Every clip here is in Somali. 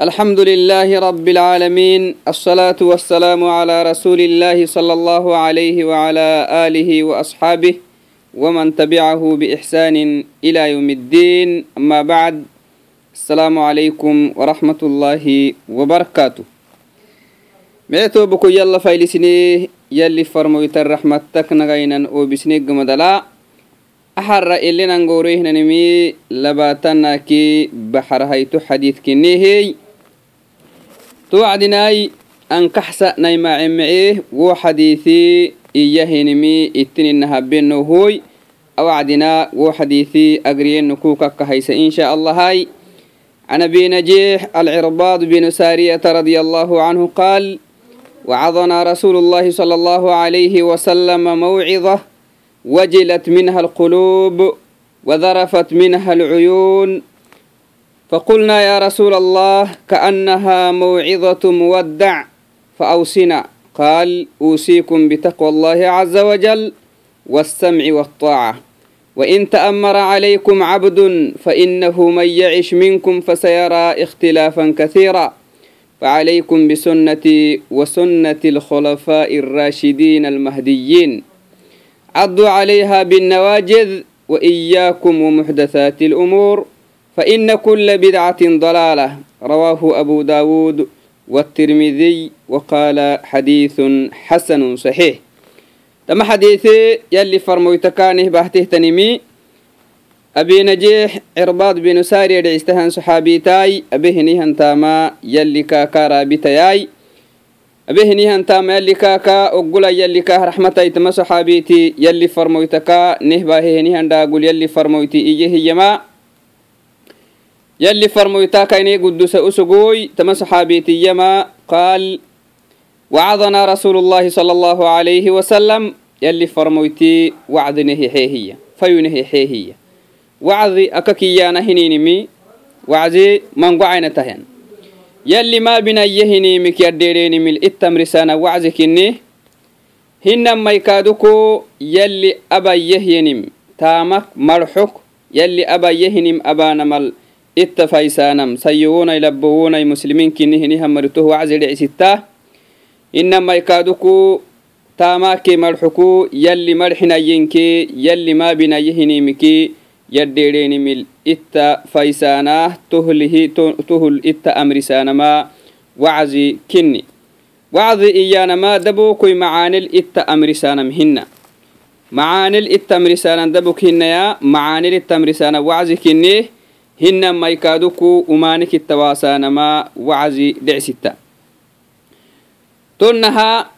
الحمد لله رب العالمين الصلاة والسلام على رسول الله صلى الله عليه وعلى آله وأصحابه ومن تبعه بإحسان إلى يوم الدين أما بعد السلام عليكم ورحمة الله وبركاته ميتو بكو يلا فايلسني يلي فرمويت الرحمة تكنغينا وبسني قمدلا أحر إلي ننقوريه نمي لباتنا كي بحر هيتو حديث كنيهي توعدناي أن كحسا نيما عمعيه وحديثي إياه نمي اتني نهبينو هوي أوعدنا وحديثي أقرين نكوكا كهيس إن شاء الله هاي عن أبي نجيح العرباض بن سارية رضي الله عنه قال وعظنا رسول الله صلى الله عليه وسلم موعظة وجلت منها القلوب وذرفت منها العيون فقلنا يا رسول الله كأنها موعظة مودع فأوصنا. قال أوصيكم بتقوى الله عز وجل والسمع والطاعة. وإن تأمر عليكم عبد فإنه من يعش منكم فسيرى اختلافا كثيرا. فعليكم بسنتي وسنة الخلفاء الراشدين المهديين. عضوا عليها بالنواجذ وإياكم ومحدثات الأمور. فإن كل بدعة ضلالة رواه أبو داود والترمذي وقال حديث حسن صحيح تم حديثي يلي فرمويتكانه بحته تنمي أبي نجيح عرباض بن ساري دعستهن صحابيتاي أبهني هنتاما يلي كاكا رابطياي أبهني هنتاما يلي كاكا أقول يلي كاه رحمتي تم صحابيتي يلي فرمويتكا نهباهني هندا أقول يلي فرمويتي إيه يما يلي فرمويتا كايني قدوس أسقوي تم صحابيتي يما قال وعظنا رسول الله صلى الله عليه وسلم يلي فرمويتي وعد نهي حيهية فينهي حيهية وعظ أككيانا هنينمي وعزي من قعين تهن يلي ما بنا يهنيمك يديريني من التمرسانا وعزك إني هنما يكادوكو يلي أبا يهينم تامك مرحك يلي أبا يهنم أبانا مال اتفايسانم سيوونا يلبوونا مسلمين كني هني همرتوه وعزي لعستا إنما يكادوكو تاماكي مرحكو يلي مرحنا ينكي يلي ما بنا يهنيمكي يديرين مل إتا فايسانا تهله تهل إتا أمرسانا ما وعزي كني وعزي إيانا ما دبوكي معاني الإتا أمرسانا مهنا هنا ما يكادوكو أمانك التواسانا ما وعزي دعستا تنها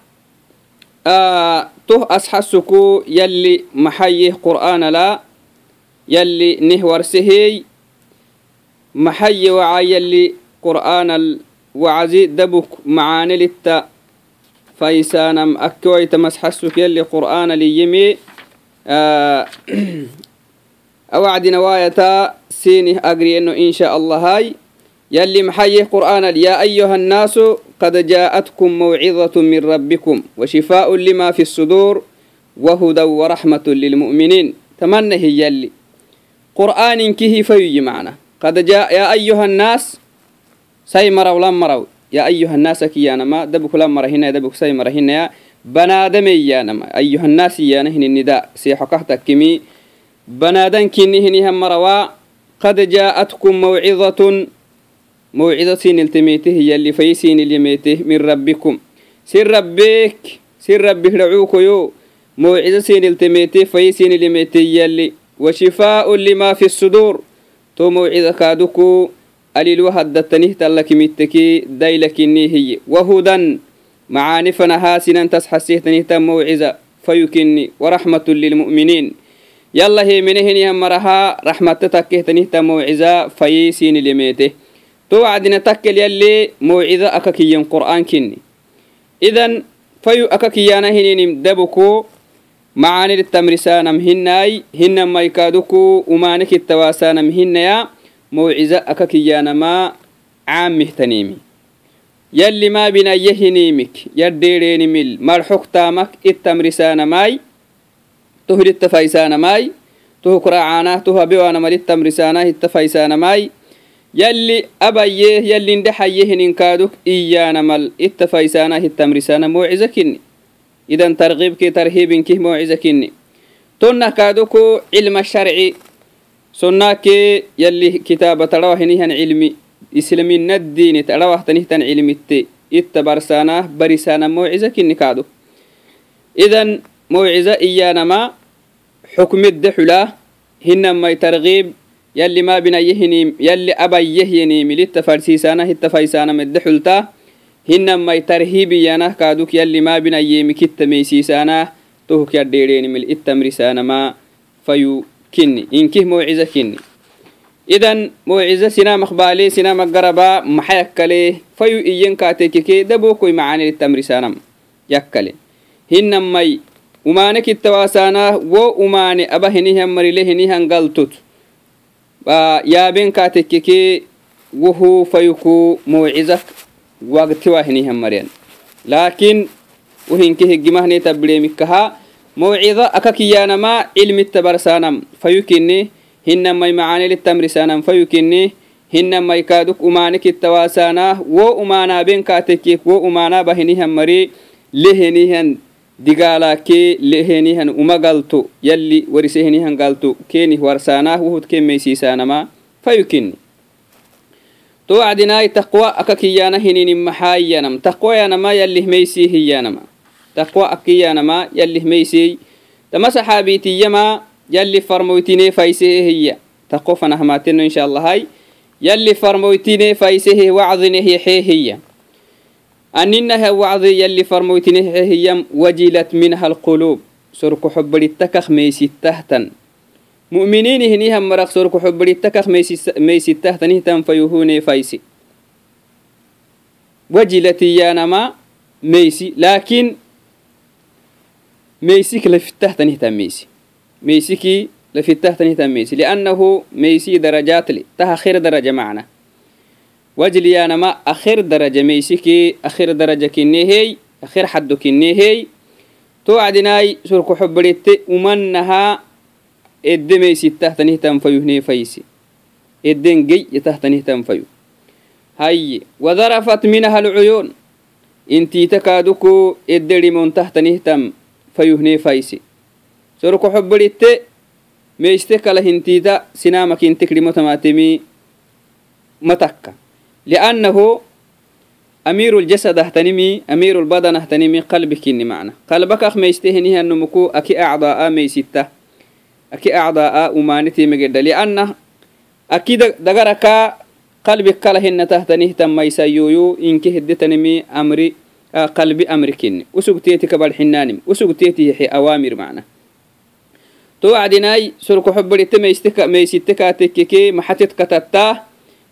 آه ته أسحسكو يلي محيه قرآن لا يلي نهور سهي محي وعا يلي قرآن وعزي دبك معاني للتا فايسانم أكوي تمسحسك يلي قرآن ليمي آه أوعد نواية سينه أقري إنه إن شاء الله هاي. يلي محيه قرآن يا أيها الناس قد جاءتكم موعظة من ربكم وشفاء لما في الصدور وهدى ورحمة للمؤمنين. تمنى هي يلي. قرآن كه فيجي معنا. قد جاء يا أيها الناس سي مروا لم مروا يا أيها الناس كي أنا ما؟ دبك لم مر هنا دبك سي مر هنا. بنادم يا أيها الناس يا نهن النداء. سيحكحتك كمي. بنادن كني هني هم مروا قد جاءتكم موعظة موعظة سين التميته يلي في سين اليميته من ربكم سر ربك سر ربك رعوك يو موعظة سين التميته في سين اليميته يلي وشفاء لما في الصدور تو موعظة كادوكو أليل وهدتنه تلك متكي دايلك هي وهدى معاني فنها سنن تسحسيه تنه موعظة فيكني ورحمة للمؤمنين يلا هي منهن يمرها رحمة تكيه تنه موعظة في سين اليميته. تو عدنا تكل يلي موعظة أككيين قرآن كني. إذن فيو أككيانا هنين دبكو معاني التمرسانا مهناي هن ما يكادوكو ومانك التواسانا مهنيا موعظة أككيانا ما عام مهتنيمي. يلي ما بنا يهنيمك يديرين مل مرحوك تامك التمرسانا ماي تهر التفايسان ماي تهكرا عاناه تهبوانا مال التمرساناه التفايسان ماي. يلي أبيه يلي ندحيه ننكادك إيانا مال التفايساناه التمرسانه موعزكني إذا ترغيبك ترهيبك موعزكني تنا كادوكو علم الشرعي. سناك يلي كتابة روحنيهن علمي. إسلامين الدين تلوه تنهتن علمي التي إتبرسانه برسانه موعزك كادو إذن موعزة إيانا ما حكم الدحلة هن ما ترغيب يلي ما بنا يهنيم يلي أبا يهينيم للتفرسيسانا التفايسانا مدحلتا هن ما ترهيبي يانا كادوك يلي ما بنا يمي كت ميسيسانا تهك يديرين من التمرسانا ما فيو كني إنكه موعزة كني إذن موعزة سنا مخبالي سنا مقربا محيكالي فيو إيين كاتيكي دبوكوي معاني للتمرسانا يكالي هن مي umanek ittawasaana wo umane aba hinihan marile hinihan galtut. Yaaben kaatekkeke wuhu fayuku mawcizak wagtiwa hinihan mariyan laakin wuhinke higgimahne tabbileemikkaha mawciza akakiyaanama cilmitta barsaanam fayukinni hinamai macaanelittamrisaanam fayukinni hinamai kaaduk umanek ittawasaana wo umaanaaben kaatekkek wo umaanaaba hinihan mari lehenihan digaalake lehenihan uma galto yalli warisehenihan galto kenih warsaanah wuhud kemeysiisaanama fayukinni to wacdinaai taqwa aka kiyana hininin maxaayanam taqwayanama yallih meysii hiyanama taqwa akiyanama yallih meysey tama saxaabitiyama yalli farmoytine faysehe hiya taqo fanahmaateno insha allahai yalli farmoytine faysehe wacdinehye hiya أننا وعظ يلي فرموتنه هي وجلت منها القلوب سرك حب التكخ ميسي تهتن مؤمنين هنيها مرق سرك حب التكخ ميسي تهتن هتن فيهوني فايسي وجلت يانما ميسي لكن ميسيك لفتهتن هتن ميسي ميسيكي لفتهتن هتن ميسي لأنه ميسي درجات لي تها خير درجة معنا wajliyaanama akhir daraja meysikii akhir daraja kinehey akhir xaddo kinehey to acdinai surko xobadhette umanahaa edde meysitahtanihitanfayuhnefayisi edden gey yatahtanihitanfayu haye wadarafat minaha alcuyuun intiita kaaduko edde dhimontahtanihtan fayuhnefayisi surko xobadhitte meyste kala hintiita sinamakintek dhimotamatemi matakka. فيسي سرق حبرت ميستك لهنتيتا سنامك انتك لمتماتمي متكّا لأنه أمير الجسد اهتنمي أمير البدن اهتنمي قلبك إني معنى قلبك أخ ميستهني النمكو أكي أعضاء ميستة أكي أعضاء أمانتي مجد لأنه أكيد دقرك قلبك كلهن تهتنيه تم يسيويو إنك هدتنمي أمري آه قلبي أمريكين وسوق تيتي كبال حنانم وسوق تيتي حي أوامر معنا توعدناي سرق حب لتميستك ميستك تككي محتت كتتاه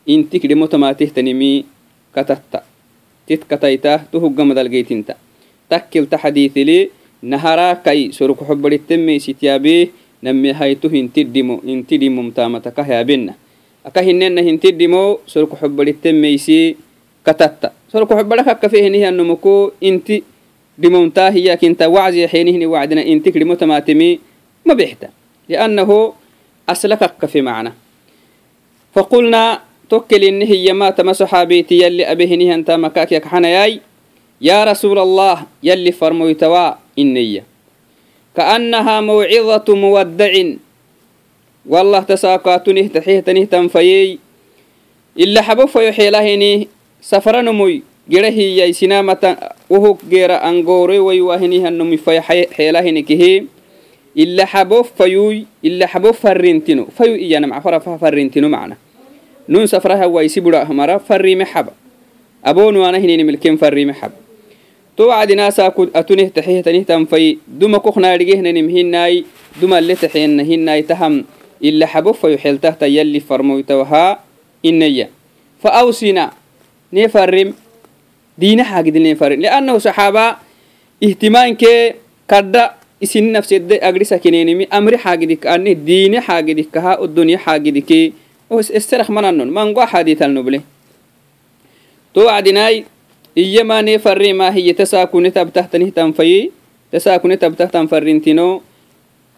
inti kidhimotamatihtanimi katatta tit kataita tu huggamadalgeytinta takkilta xadiithili nahara kai soruk xobbadhittemeysityaabee namihaitu hintidhimo intidhimumtamata kahyaabena aka hinena hintidhimo soruk xobbadhittemeysi katatta soruk xobbadha kakkafehenihiyanomoko inti dhimomtaa hiyakinta wacziya xeenihini wacdina inti kidhimotamatimi ma bixta liannahu aslakakkafe macna فقلنا tokkelinni hiyyamaatama saxaabeyti yalli abehinihantaa makaakyekaxanayaay yaa rasuul allah yalli farmoytawaa inneya ka'annahaa mawcidatu muwaddacin wallah tasaakwaatuneh taxehtanih tanfayeey ila xabo fayo xeelahini safaranomoy gera hiyyay sinaamata wohog geera angooroy waywahinihannomi faya xeelahini kehe ila xabo fayuy ila xabo farrintino fayu iyanamca farrintino macna nun safrahawaisi bura hmara farime xaba abonuanahininimilken farime xaba to wacdinaasa atuneh taxehtanihtanfai duma koknaadhigehnanim hinai dumalle taxeenna hinai taham. Ila xabo fayo xeltahta yalli farmoytawahaa ineya fa awsina nee farim diina haagidilnee farim liannahu saxaaba ihtimaankee kadha isini nafsede agdhisa amri xaagidik diine xaagidikaha o dunya xaagidikee السرخ من مانغو حديث النبلي؟ توعدناي إيما نفري ما هي تساكن تب تحت تبتهتنه تنفي تساكن تب تبتهتن فرنتينو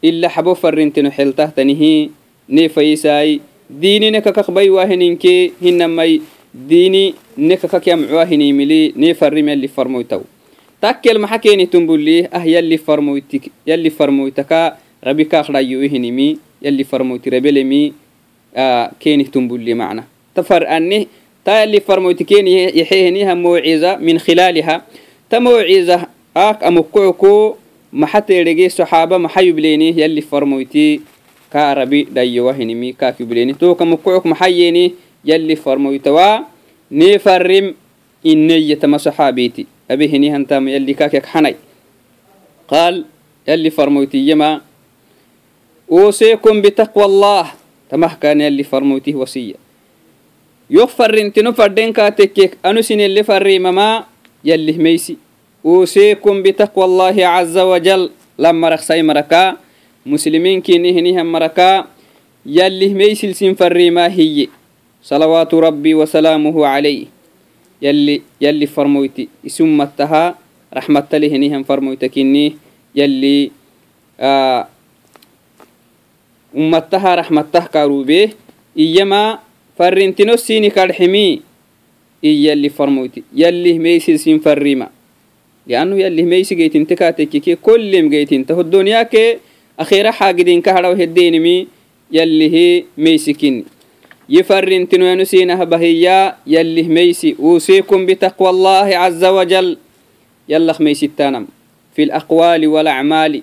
إلا حبو فرنتينو حلتهتنه نفي ساي. ديني نككك بيواهنينك هنمي ديني نككك يمعواهني ملي نفري ما اللي فرمويتو تاكل ما حكيني تنبولي أه يلي فرمويتك يلي فرمويتك ربي كاخ رايوهنمي يلي فرمويت ربي لمي كيني تنبولي معنا تفر أني تا يلي فرمويتكيني يحيهنيها موعظة من خلالها تموعظة آك أمكعكو محتى رجي صحابة محيبليني يلي فرمويتي كاربي دايوهنمي كاكيبليني تو كمكعك محييني يلي فرمويتوا نفرم إني تما صحابيتي أبي هني هنتام يلي كاكك حني قال يلي فرمويتي يما أوصيكم بتقوى الله تمه كان يلي فرمويتي وصية يغفر انتنو فردين كاتكك أنسين اللي فري مما يلي ميسي. أوصيكم بتقوى الله عز وجل. لما رخصي مركا. مسلمين كيني هنيها مركا. يلي ميسل فري ما هي. صلوات ربي وسلامه عليه. يلي يلي فرمويتي اسمتها رحمة له هنيهم فرمويتكني يلي آه ummataha raxmatah kaarube iyama farrintino اي اللي فرموتي farmoyti yallih سين farrima لأنه يلي ميسي جيت تكاتك كي كل ام جيت انت الدنيا كي أخيرا حاقدين كهرا وهدين مي يلي هي ميسكين يفرن تنو ينسينها بهيا يلي ميسي أوصيكم بتقوى الله عز وجل يلخ ميسي التانم في الأقوال والأعمال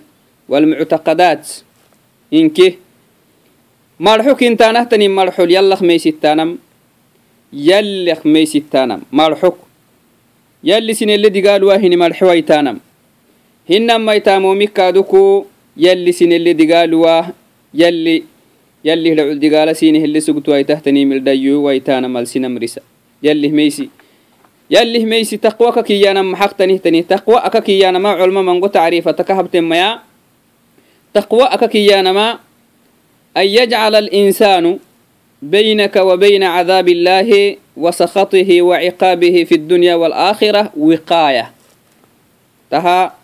والمعتقدات إنكي marxu kintaanahtani marxol yallaq meysittanam. Yallaq meysittanam marxuk yallisinelle digaaluwahini marxewaytaanam hinammaytaamomikaaduku yallisinelle digaaluwah yalli yallih dhacul digaalasini hele sugtuwaitahtani mildhayu waytaanam alsinamrisa yallih meysi yallih meysi taqwa ka kiyaanam maxaqtanihtani taqwa aka kiyaanama colma mango tacriifataka habtemaya. Taqwa aka kiyaanama أن yajcala alinsaanu baynaka وبين bayna cadaabi illaahi wa في wa ciqaabihi fi اdunya walakhirah wiqaaya tahaa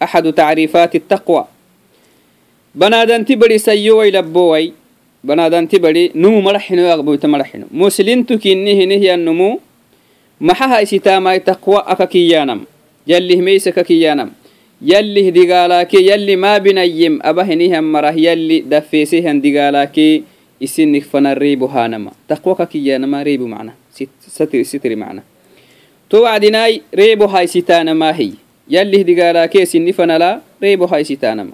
axadu tacriifaati taqwa banaadanti bari sayyoway labboway banaadanti bari numu maraxino yaqboyta maraxino muslintu kinnihinihyannumu maxaha isitaamai taqwa aka kiyaanam yallihmeysa ka yallih digaalake yalli maa binayyem abahinihan marah yalli dafeesehan digaalake isinik fana reebo haanama taqwaka kiyanama reebo macna sitiri macna. To wacdinaay reebo haysitaanamaa hey yallih digaalake sinni fanala reebo haysitaanama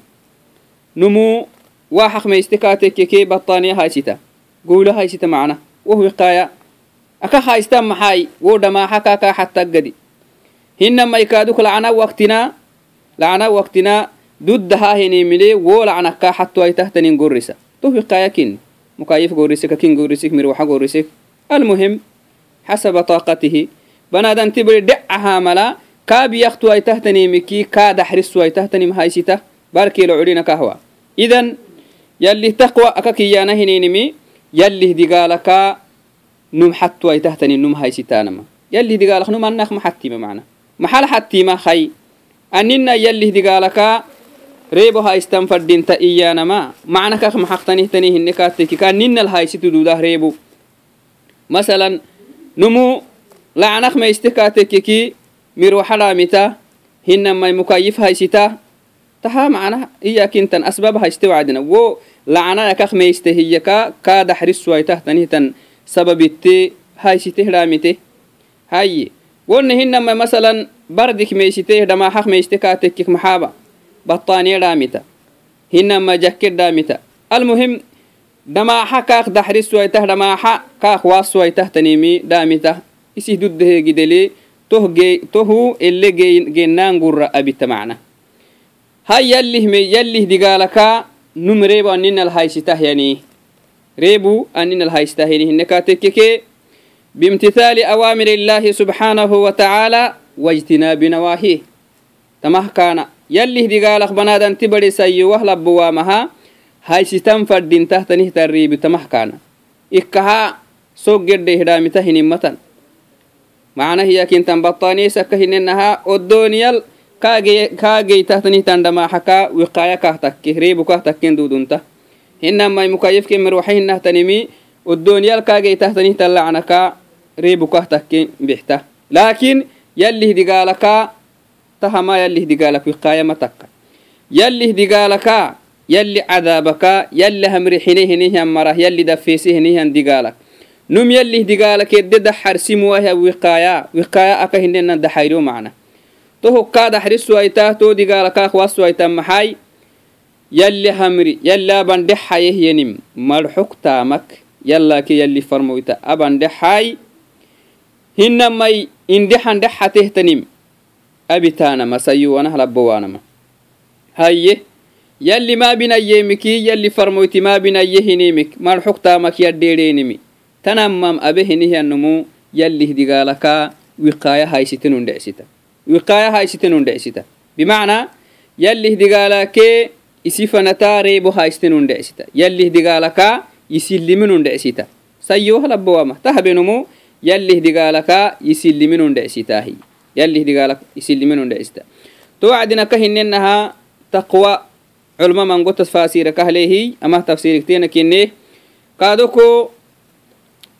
numu waa xaqmeyste kaatekeke battaaniya haysita gowla haysita macna. Wohwiqaaya aka haystan maxaay? Wo dhamaaxa kaakaa xattaggadi hinna maykaaduklacana waktinaa lacna waktina duddahahinimile wo lacnaka xatu aitahtaniin gorisa tuhwiqayakin mukayif gorisik akin gorisik mirwaxa gorisik almuhim xasaba taaqatihi banadanti bari dhecahaa mala kaabiyaktu aitahtanimiki kaa daxrisu aitahtanim haysita barkeelo cudhina kahwa idan yallih taqwa akakiyaana hininimi digaalaka num xatu aitahtani num haysitaanama yallih digaalak num annak maxattima mana maxal xattima hay أننا يلي دقالك ريبها استنفردين تأيانا ما معنى كاك محقتنيه تنيه النكاتك كان نن الهايس تدوده ريبو. مثلا نمو لعنك ما استكاتك كي ميرو حرامتا هنما مكيف هايستا تها معنا هي كنتن أسبابها استوعدنا و لعنا كخ ما يستهيكا. كاد حرس ويته تنهتن سبب التي هايسته رامته هاي. wonne hinama masalan bardik meysiteh dhamaxaq meyste kaatekkik maxaaba. Battaaniya dhaamita. Hinama jakked dhaamita. Almuhim dhamaxa kaak daxrisuwaitah dhamaxa kaak waasuwaitah tanimi dhaamita. Isih duddehe tohu ele gennaangura abita macna. Hay yallih yallih digaalaka num reebu aninalhaysitah yani. Reebu aninalhaysitah yani hinne kaatekkeke بامتثال أوامر الله سبحانه وتعالى واجتناب نواهيه تمه كان يلي دقالك بنادن تبري سيوه لبوامها هاي ستم فردين تحت نهت الريب تمحكانا إكها سوق جد هدامي تهني متن معنى هي كنتن بطاني سكهن إنها الدنيا كاجي كاجي تحت نهت عندما حكا وقايا كهتك ريب كهتك دودنتا إنما مكيف كم روحي إنها تنمي الدنيا الكاجي تحتني تلعنك ريبك reebukah takki bixta. Laakiin yallih digaalakaa tahama yallih digaalak wiqaayama takka. Yallih digaalakaa yalli cadaabakaa yalli hamrixine hinihan marah yalli dafeese hinihan digaalak. Num yallih digaalakeedde daxarsimuwahya wiqaaya wiqaaya aka hinena daxayro macna. To hokkaa daxrisuwaytaa to digaalakaa kwasuwaytaa maxay? Yalli hamri yalli abandhexayehyenim marxuk taamak. Yallaake yalli farmoyta abandhexay hinamai indexan dhexatehtanim abitanama sayuwanah labbowanama haye yalli maabinayemiki yalli farmoyti maabinaye hinimik marxugtamak yadheedheenimi tanamam abe hinihianumu yallih digaalaka wiqaaya haysitenundhecsita wiqaaya haysitenundhecsita bimacnaa yallih digaalakee isi fanataa reebo haysitenundhecsita yallih digaalaka isiliminundhecsita sayyoha labbowama tahabenumu yallih digaalaka isiliminun dhecsitaahi yallih digaalak isiliminun dhecsita to wacdinaka hinenaha taqwa culma mango tafasirakahlehi amah tafsirikteena kinne kaadoko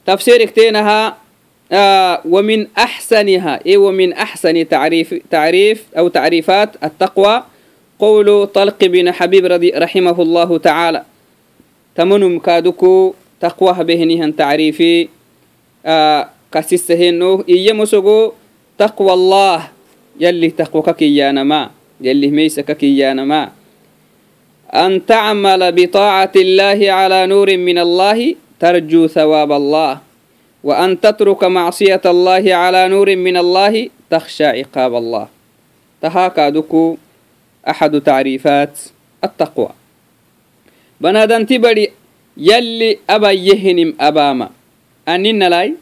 tafsiriktenaha ومن أحسنها إيه ومن أحسن تعريف تعريف أو تعريفات التقوى قول طلق بن حبيب رضي رحمه الله تعالى تمنم كادوكو تقوى بهنها تعريفي kasisaheno iyemosogo taqwa allah yalih taqwa kakiyanama yalih meysa kakiyanama. An tacmala bitaacati illahi cala nuurin min allahi tarjuu thawaab allah wa an tatruka macsiyata allahi cala nuurin min allahi takhsha ciqaab allah tahakaaduku axadu tacriifaat attaqwa. Banaadanti badi yalli abayyehinim abaama aninalai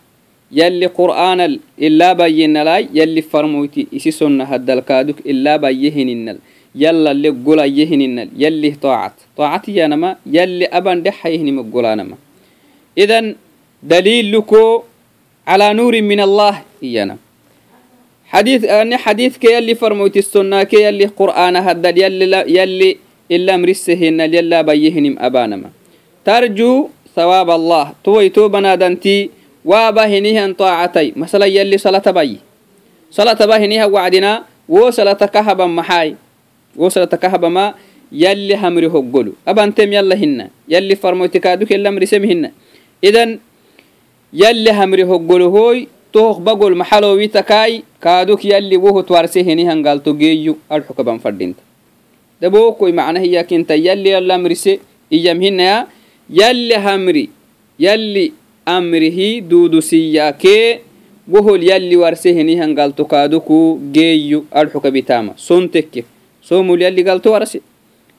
yalli qur'aanal ilaa baayyenalay yalli farmoyti isi sonna haddalkaaduk ilaa baayyehininal yallalle golayyehininal yallih taacat taacatiyanama yalli aban dhexayehinima golaanama idan daliiluko calaa nuuri min allah iyana eh, ne xadiidka yalli farmoyti sonnaake yalli qur'aana haddal yalli ilamrisehinal yallaa baayyehinim abaanama. Tarjuu thawaab allah tuwaytoo banaadantii waaba hinihan taacatay masala yalli salatabayi salataba hiniha wacdina wo salata kahaban maxaay wo salata kahabama yalli hamri hoggolu. Abantem yalla hinna. Yalli farmoytikaduk yallamrisem hinna. Idan yalli hamri hoggolu hoy tohok bagol maxalowi takaai kaaduk yalli wohot warse hinihan galto geeyu adxukaban fadhinta dabokoi macna hiyakinta yalli yallamrise iyam hinaya yalli hamri yalli amrihi dudusiyakee wohol yalli warsehenihan galtokaaduku geeyyu adxukabitaama son tekke somul yalli galto warsi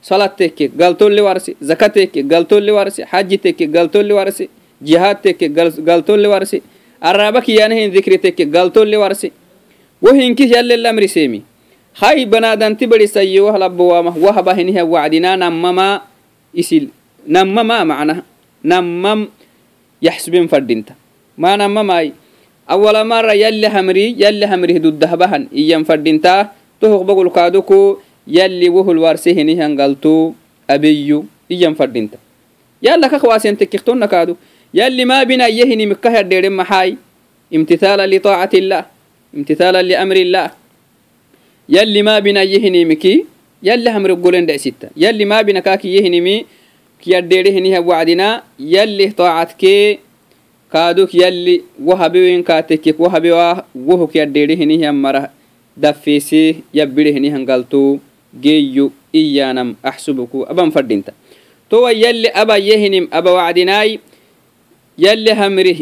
salat tekke galtolle warsi zaka tekke galtolle warsi xaji tekke galtolle warse jihaad tekke galtolle warsi araba kiyanahin dikri tekke galtolle warsi wohinkih yallel amriseemi hay banaadanti badisaye wah labbowaama wahba isil nammama macnaha nammam yaxsubin fadhinta maana mamai awala mara yalli hamri yalli hamrih dudahbahan iyyan fadhinta tohuq bagul kaaduku yalli wohul warse hinihan galtu abiyyu iyyan fadhinta yalla kak waasentekkiktonna kaadu yalli maa binayehini mikkahadheeren maxaai imtithaala litaacati illah imtithaala liamri illah yalli maa binayehinimiki yalli hamri golen dhecsitta yalli maa binakaakiyehinimi kiyadheerehiniha wacdina yallih taacadkee kaaduk yalli wahabewenkaatekek wahabewah wohu kiyadheerehinihian marah dafeesee yabbirehinihan galtu geeyyo iyaanam axsubuku aban fadhinta towa yalli abayehinim aba wacdinaay yalli hamrih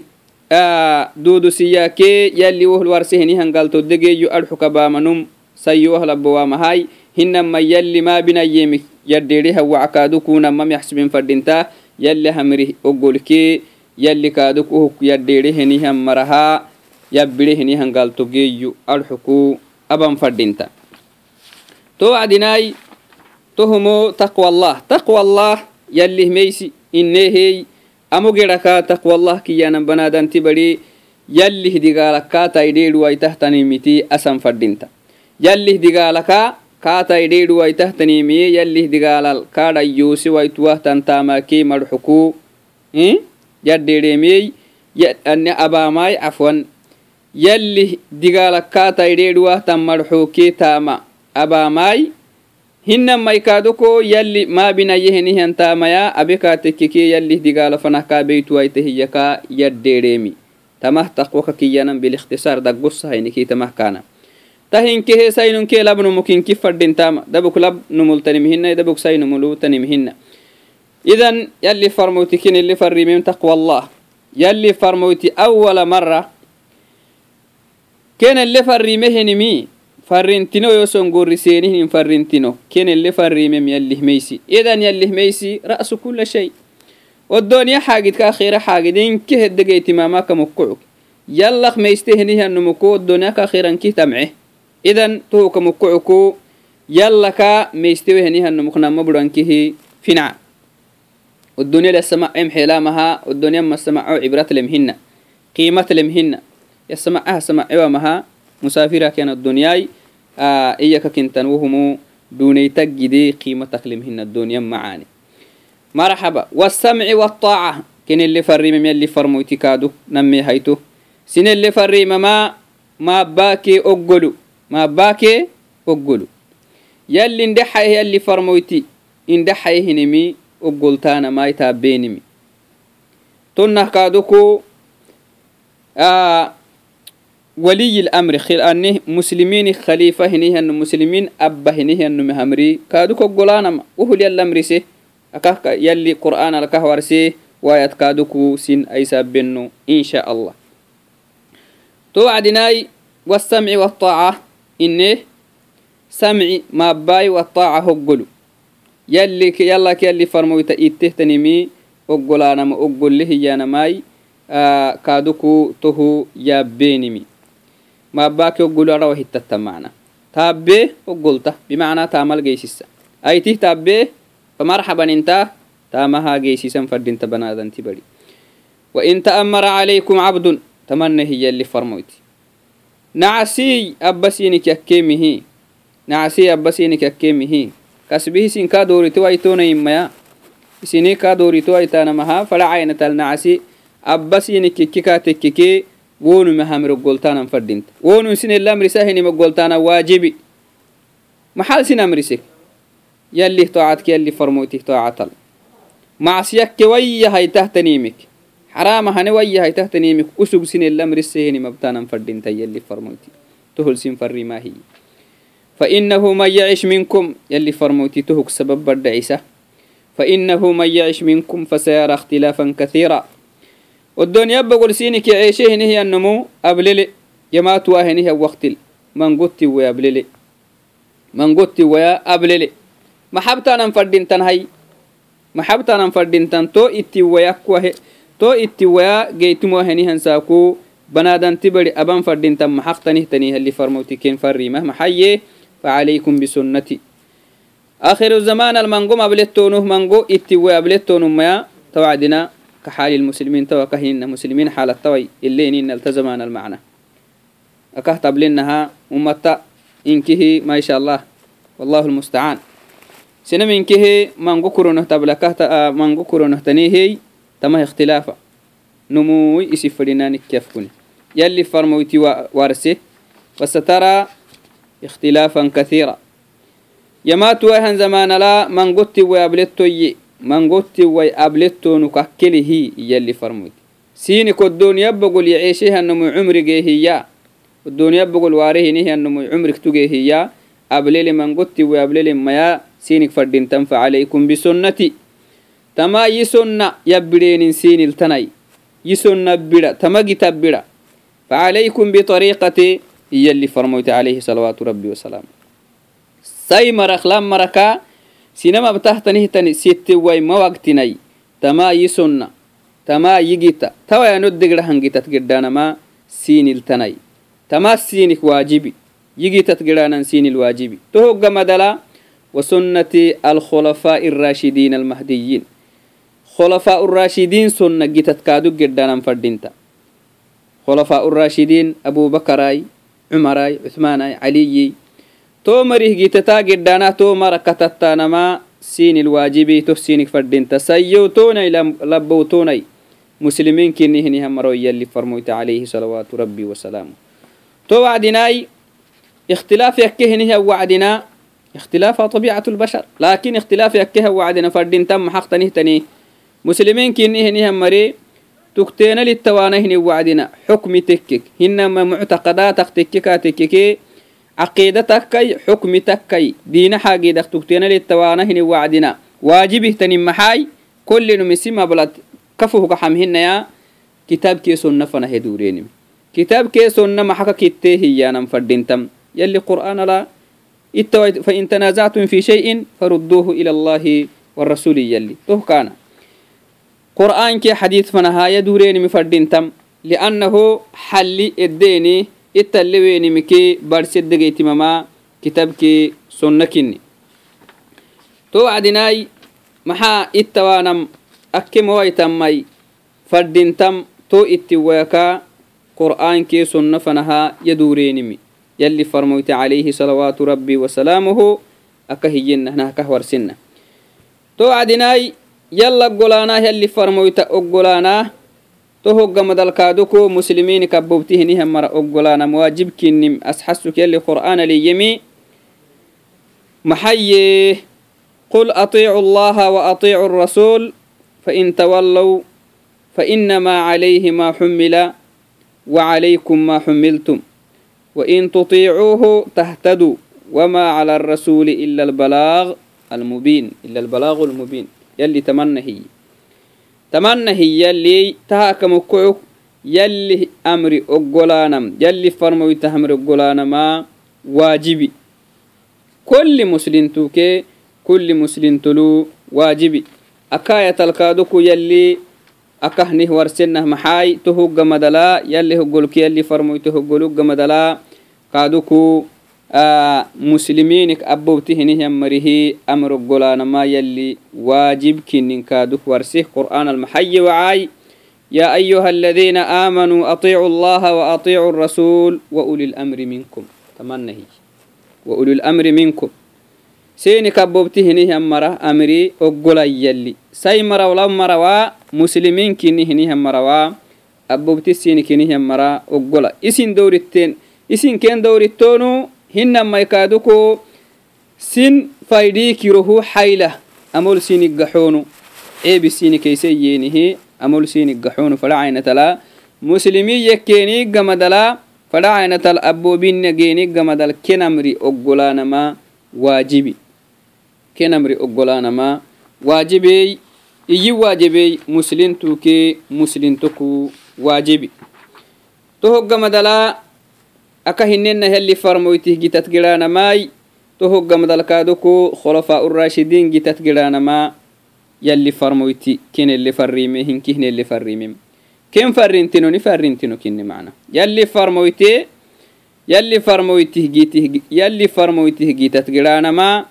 duudusiyaakee yalli wohl warsehinihan galto degeeyyo adxukabamanum adxuka baamanum sayyowahlabowaamahay hinama yalli maa binayemik yaddeedhe hawaca kaaduk unamam yaxsibin fadhinta yalli hamrih ogolkee yalli kaaduk uhuk yaddeedhe henihan marahaa yabbidhe henihan galto geeyu adxuku aban fadhinta to wacdinaay tohumo taqwa allah taqwa allah yallih meysi inneehey amo geraka taqwa allah kiyanan banadanti bari yallih digaalakkaataidheeduwaitahtanimiti asan fadhinta yallih digaalaka kaataidheeduwaitahtanimiye yallih digaalal kaadhayyuusi waituwahtantaamaki madxuku yaddeedheemiyey anne abaamaay cafwan yalli digaalakkaataydheedhuwa tan marxookee taama abaamaay hinnan maykaaduko yalli maabinayehenihan taamaya abekaatekkekee yalli digaala fanahkaa beytuwaita hiyakaa yaddeedheemi tamah taqwaka kiyanan bilikhtisaar daggosahaynikii tamah kaana tahinkehe saynunkee labnumukinki fadhintama dabuk lab numultanimhinna dabuk saynumulutanimhinna idan yalli farmoyti kin illi farrimim taqwa allah yalli farmoyti awala marra. Ken elle farrimehenimi farrintino yoson gorriseenihin farrintino. Ken elle farrimem yallihmeysi idan yallihmeysi ra'su kula shay. Oddooniya xaagidka akhira xaagid inke heddegeytimamaka mukkucuk yallak meystehenihanumuko oddooniyaka akhiranki tamce idan tohuka mukkucuku yallaka meystewehenihanumuk nama burankihi finca الدنيا لسمع ام حلامها الدنيا ما سمعوا عبرات لمهن قيمة لمهن يسمعها سمع ومها مسافرة كان الدنيا آه إياك كنتن وهم دوني تجدي قيمتك لمهن الدنيا معاني مرحبا والسمع والطاعة كن اللي فريم من اللي فرمو تكادو نمي هيتو سن اللي فريم ما ما باكي أقلو maabaakee oggolu. Yalli indhexaeh yalli farmoyti indexayehinimi oggoltaana maitaabbeenimi tonnah kaaduku waliy lamri ani muslimini khalifa hinihyannu muslimin abba hinihyannume hamri kaaduk oggolaanama wohul yallamrise akah yalli qur'aan alkah warse waayat kaaduku sin aisaabenno insha allah. To wacdinaai wasamci waaطaaca ine samci maabai wataaca hoggolu. Yallak yalli farmoyta ittehtanimi oggolaanama oggolle hiyanamai kaaduku tohu yaabeenimi maabaaki oggolu arawa hittatta macna taabbee oggolta bimacnaa taamal geysisa aitih taabbee famarxabaninta taamahaa geysisan fadinta banaadanti bari. Wain ta'ammara calaykum cabdun tamanna hiyalli farmoyti. نعسي أبسينك يكيمه نعسي أبسينك يكيمه كسبه سنكا دوري تويتون إميا. سنكا دوري تويتان مها فلا عينة النعسي أبسينك كيكا تككي وونو مهامر قلتانا فردين وونو سن الله مرساهن مقلتانا واجبي. محال سن أمرسك يلي طاعتك يلي فرموتك طاعتك معصيك ويا هاي تهتنيمك farmoytih toacatal macsiyakke wayyahay tahtanimik xarama hane wayyahay tahtanimik usug sin elamrise hinimabtanan fadinta yalli farmoyti tohol sin farrimahiyi فإنه من يعش منكم يلي فرموتي تهك سبب بدعيسة فإنه من يعش منكم فسيرى اختلافا كثيرا والدنيا بقول سينك عيشه هي النمو أبللي يما تواه هي وقت من قلت ويا أبللي من قلت ويا أبللي محبتا نفردين تنهي محبتا نفردين تن تو إتي ويا كوه تو اتوايا جيتمو هني هنساكو بنادن waya geytimo فردين تم حق تنه تنه اللي maxaqtanihtanih كين farmawtiken farimah maxaye فعليكم بسنتي. آخر الزمان المنقوم أبلتونه منقو اتوى أبلتونه ما توعدنا كحال المسلمين تو كهين المسلمين حال التوي اللي إن نلتزمان المعنى. أكه تبلنها أمتا إنكه ما شاء الله والله المستعان. سنم إنكه منقو كرونه تبلكه منقو كرونه تنيهي تما اختلافا نموي إسفرنا نكيفكني يلي فرموتي وارسه وسترى اختلافا كثيرا. يمات وهن زمان لا من قلت ويابلتو من قلت وي أبلتو نككله يلي فرموت سيني كدون يبقل يعيشها النمو عمرك هي الدنيا يبقل واره نهي النمو عمرك تجي هي من قلت وأبلل ما سينك فردين تنفع عليكم بسنتي. تما يسنة يبرين سين التني يسنة بلا تما بلا فعليكم بطريقة يلي فرموت عليه صلوات ربي وسلام سي مرخ لام مركا sinama btahtanihtan sittewai mawaqtinai tama yisonna tama yigita tawayanoddegra hangitat gedhanama siniltanai tama sinik waajibi yigitat gedhanan sinil waajibi tohogga madala وسنة الخلفاء الراشدين المهديين خلفاء الراشدين سنة جتت كادو جدانا فردينتا خلفاء الراشدين أبو بكراي عمراي عثماناي علي تو مريه جيتتا قدانا تو مركتتا نما سين الواجبي تو سينك فردين تسيو توني لبو توني مسلمين كني هني هم مرو يلي فرموت عليه صلوات ربي وسلامه تو وعدناي اختلاف يكهني وعدنا اختلاف طبيعة البشر لكن اختلاف يكه وعدنا فردين تم حق تني مسلمين كني هني هم مري تكتين للتوانا هني وعدنا حكم تكك هنما معتقداتك تككا تككي عقيدتك كي حكم تكي دين حاجي دك تكتين للتوانا هني وعدنا واجبه تني محاي كل نمسي مبلد كفه كحمهن يا كتاب كي سنة فنه دورين كتاب كي سنة محكا كتيه هي نم فردين تم يلي قرآن لا فإن تنازعتم في شيء فردوه إلى الله والرسول يلي تو qur'aankee xadiidfan ahaayaduurenimi fadhintam li'annahu xalli eddeeni ittaleweenimikee barsedegeytimamaa kitabkee sonna kinni to wacdinaay maxaa ittawaanam akke mawaytammay fadhintam to ittiwaakaa qur'aankee sonna fanahaa yaduureenimi yalli farmoyte calayhi salawaatu rabbi wasalaamuhu akka hiyyennahnahkah warsina to wacdinaay فرموت عليه صلوات ربي وسلامه أكهينا هنا كهور سنة تو عدناي يلا قلانا يلي فرموت أقلانا تو هقا مدلكادوكو مسلمين كبوبته نهم مرة أقلانا مواجب كنم أسحسك يلي قرآن لي يمي محيي قل أطيعوا الله وأطيعوا الرسول فإن تولوا فإنما عليه ما حمل وعليكم ما حملتم وإن تطيعوه تهتدوا وما على الرسول إلا البلاغ المبين إلا البلاغ المبين يلي تمنى هي تمنى هي يلي تهاكم كعك يلي أمري أقولانم يلي فرمو تهمر أقولانما واجبي كل مسلم توكي كل مسلم تلو واجبي أكاية الكادوكو يلي akahnih warsenah maxaay tohogga madala yalli hoggolki yalli farmoy tohoggolugga madala kaaduku muslimiinik abowti hinihyan marihi amroggolaanama yalli waajib kinin kaaduk warsih qur'aan almaxayi wacaay يا أيها الذين آمنوا أطيعوا الله وأطيعوا الرسول وأولي الأمر منكم تمنه وأولي الأمر منكم سيني كبوبتي هني مرة أمري أقول يلي ساي مرة ولا مرة وا مسلمين كني هني مرة وا أبوبتي سيني كني مرة أقول إسين دورتين إسين كين دورتونو hinamaikaaduko sin faydiikirohu xaylah amol sinigaxoonu ceebi sinikeyseyenihi amol sinigaxoonu fadhacaynatala muslimi yekkeeni gamadala fadhacaynatal abboobinageeni gamadal kenamri ogolaanama waajibi. Kenamri oggolaanama waajibeey iyi waajibey muslintukee muslimtuku waajibi. Tohoggamadalaa aka hinena helli farmoytih gitat giraanamai to hoggamadalkaadoko khulafa urashidin gitat giraanama yalli farmoyti kenelle farrime hinkihnelle farrimem ken farrintino ni farrintino kinni macna yalli farmoyte yalli farmoytih gitih yalli farmoytih gitat giraanama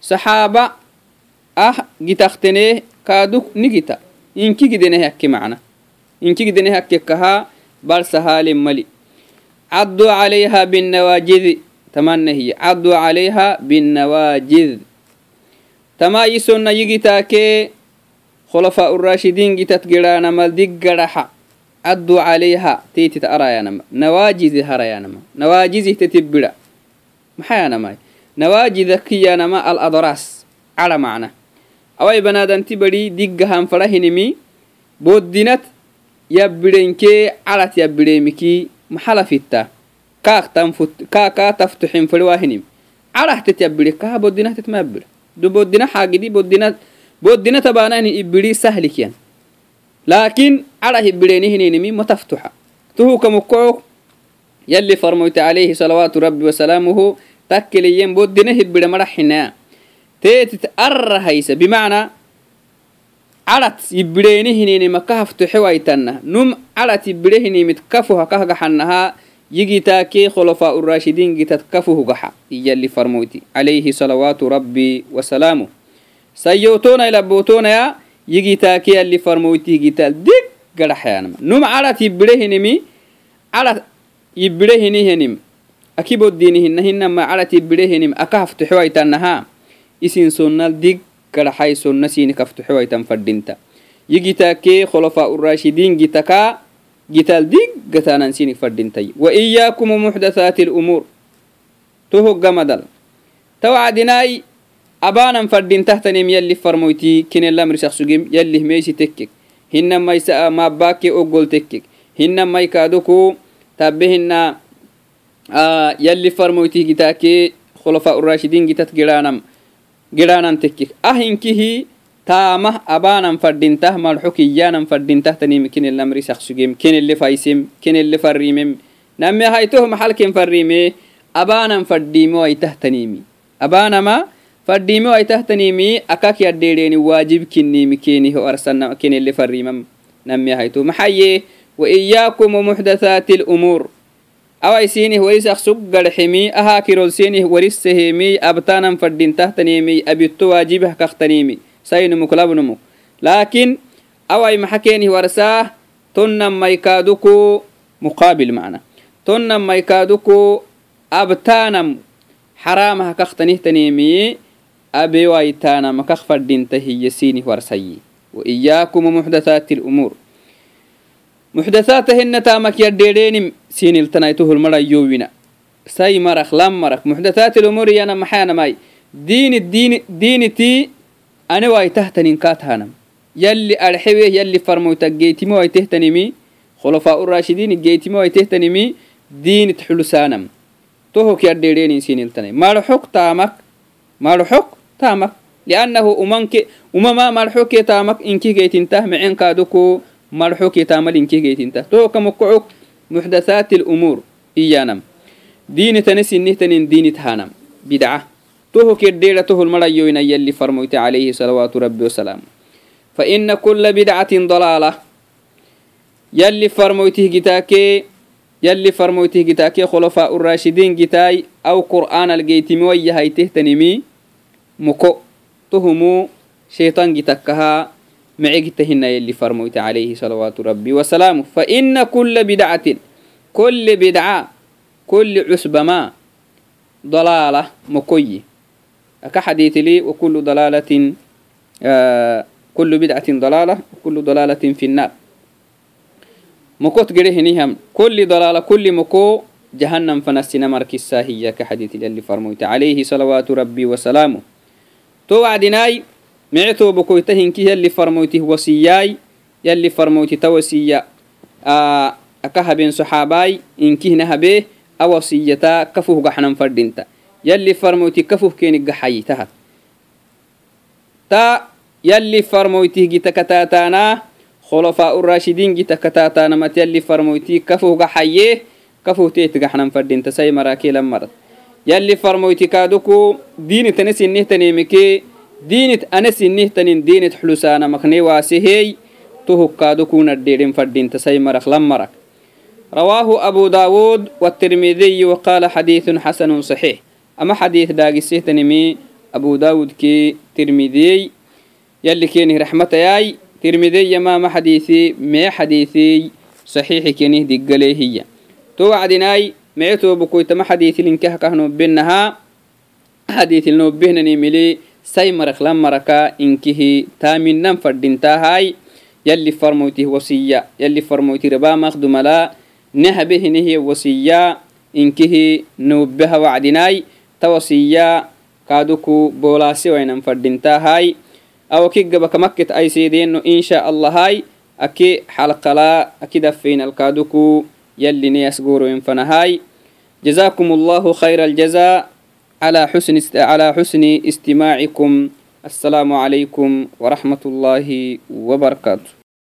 saxaaba ah gitaktene kaaduk ni gita. Inki gidene hakke macna inki gidene hakkekaha bal sahalin mali caduu calayha binnawaajidi tamanna hiye caduu calayha binnawaajid tama yisonna yigitaakee khulafa urashidiin gitat gidhaanamal diggaraxa caduu calayha tiitit arayanama nawaajizi harayanama nawaajizihtetibidha maxayanamay nawaajida al adoraas cara macna awai banaadanti badhi diggahan fadhahinimi boddinat yabbidenkee carat yabbideemikii maxalafitta kaakaa taftuxin fedwaahinim carahtet yabiri kaha bodinahtet mayabir du bodina xaagidi bodina bodina tabaanani ibiri sahlikiyan laakin carah ibireeni hininimi mataftuxa tuhuka mukoo yalli farmoyte alayhi salawaatu rabbi wasalaamuhu takkeleyen bodina hibire maraxinaa teetit arrahaysa bimacnaa calat yibireenihinini maka haftoxewaytanna num calat yibirehinimid kafuha kahgaxanahaa yigitaakee khulafa urashidiin gitad kafuhugaxa iyali farmoyti. Calayhi salawaatu rabbi wasalaamu sayyotoona ilabootoonaya yigitaakee farmoyti higital dig garaxayanma num calat yibirehinimi calat yibirehinihinim akiboddiinihina hinama calat yibirehinim isin sonnal dig كرحي سنة سينك افتحوا يتنفردنتا يجيتا كي خلفاء الراشدين جيتكا جيتال ديك قتانا سينك فردنتي وإياكم محدثات الأمور. توهو قمدل توعدناي أبانا فردين تحتنم يلي فرمويتي كن الأمر شخص جيم يلي ميسي تكك هن ما يسأ ما باكي أقول تكك هن ما يكادوكو تابهن آه يلي فرمويتي جيتاكي خلفاء الراشدين جيتات جرانم gidaanan tekki ahinkihii taamah abaanan fadhintah marxo kiyyaanan fadhintah tanimi kenelnamri saqsugem kenelle faysem kenelle farrimem name haytoh maxalken farrime abaanan fadhiime waitah tanimi abaanama fadhiime waitah tanimi akak yaddheedheeni waajib kinimi keeniho arsana kenelle farrimam name haytoh maxaye wa iyaakum muxdathaati lumuur سينه وريسخ سقر حمي أها كيرول سينه ورسهمي أبتانا فردين تحتنيمي أبيتو واجبه كختنيمي سينمك لابنمك لكن أوي محكينه ورساه تنم ميكادوكو مقابل معنا تنم ميكادوكو abtaanam xaraamaha kaktanihtanimi abewaitaanama kak fadintahiya sinih warsayi وإياكم محدثات الأمور محدثات muxdathaatahina taamak yadheedheenim siniltanaytuhulmarhayyowina say marak lam marak. Muxdathaatilumuriyana maxaanamai diini diini diinitii anewai tahtanin kaathanam yalli arxeweh yalli farmoyta geytimowai tehtanimi. Khulafaa urashidiini geytimowai tehtanimi. Diinit xulusaanam tohok yadheedheenin siniltanay marxok taamak marxok taamak. Liannahu umanke umamaa marxokee taamak. Inki geytintah mecen kaaduku تامك مرحوك تامك لأنه أمانك أمما مرحوك تامك إنك جيت انته معين كادوكو مرحوك تامل إنك جيت انته توهك مقعوك محدثات الأمور إيانم دين تنسي نهتنين دين تهانم بدعة توهك يدير توه المرأيوين يلي فرموت عليه صلوات ربي وسلام فإن كل بدعة ضلالة يلي فرموته جتاكي يلي فرموته جتاكي خلفاء الراشدين جتاي أو قرآن الجيتمي ويهاي تهتنمي مكو تهمو شيطان جتكها معجتهن يلي فرموت عليه صلوات ربي وسلامه فإن كل بدعة كل بدعة كل عسب ما ضلالة مكوي كحديث لي وكل ضلالة آه كل بدعة ضلالة وكل ضلالة في النار مكوت جريهنيهم كل ضلالة كل مكو جهنم فنسنا مركزا هي كحديث اللي فرموت عليه صلوات ربي وسلامه تو وعدناي mictoo bokoyta hinki yalli farmoyti wasiyaay yalli farmoytita wasiya aka habeen soxaabaai inkihna habee a wasiyata kafuh gaxnan fadhinta yalli farmoyti kafuh keeni gaxayi tahat ta yalli farmoytih gita kataataana khulafaa urashidiin gita kataataanamat yalli farmoyti kafuh gaxaye kafuh teeti gaxnan fadhinta sai maraakee lammarat yalli farmoyti kaaduku diini tane sinnih taneemikee diinit anesinihtanin diinit xulusaanamaknewaasehey tuhukkaado kunadheedhin fadhinta say marak la marak rawaahu abu daawuud watirmidiyi waqaala xadiidun xasanun saxiix ama xadiid dhaagisihtanimi abu daawudkii tirmidiyey yalli keenih raxmatayay tirmideyamaama xadiisii mee xadiisiy saxiixi kenih diggaleehiya to wacdinaay mee toobukoytama xadiisilinkaha kahnobinahaa xadiisilnoobihnani say marakla maraka inkihi taaminan fadhintahay yalli farmoytih wasiya yalli farmoyti raba maqdumala nehabehinihiya wasiya inkihi nubeha wacdinay ta wasiya kaaduku boolaasi wainan fadhintahay awaki gabakamakket ayseedeeno insha allahay aki xalqala aki dafeynal kaaduku yalli neyas gooroinfanahay jazakum allahu khayra aljaza على حسن است... على حسن استماعكم. السلام عليكم ورحمة الله وبركاته.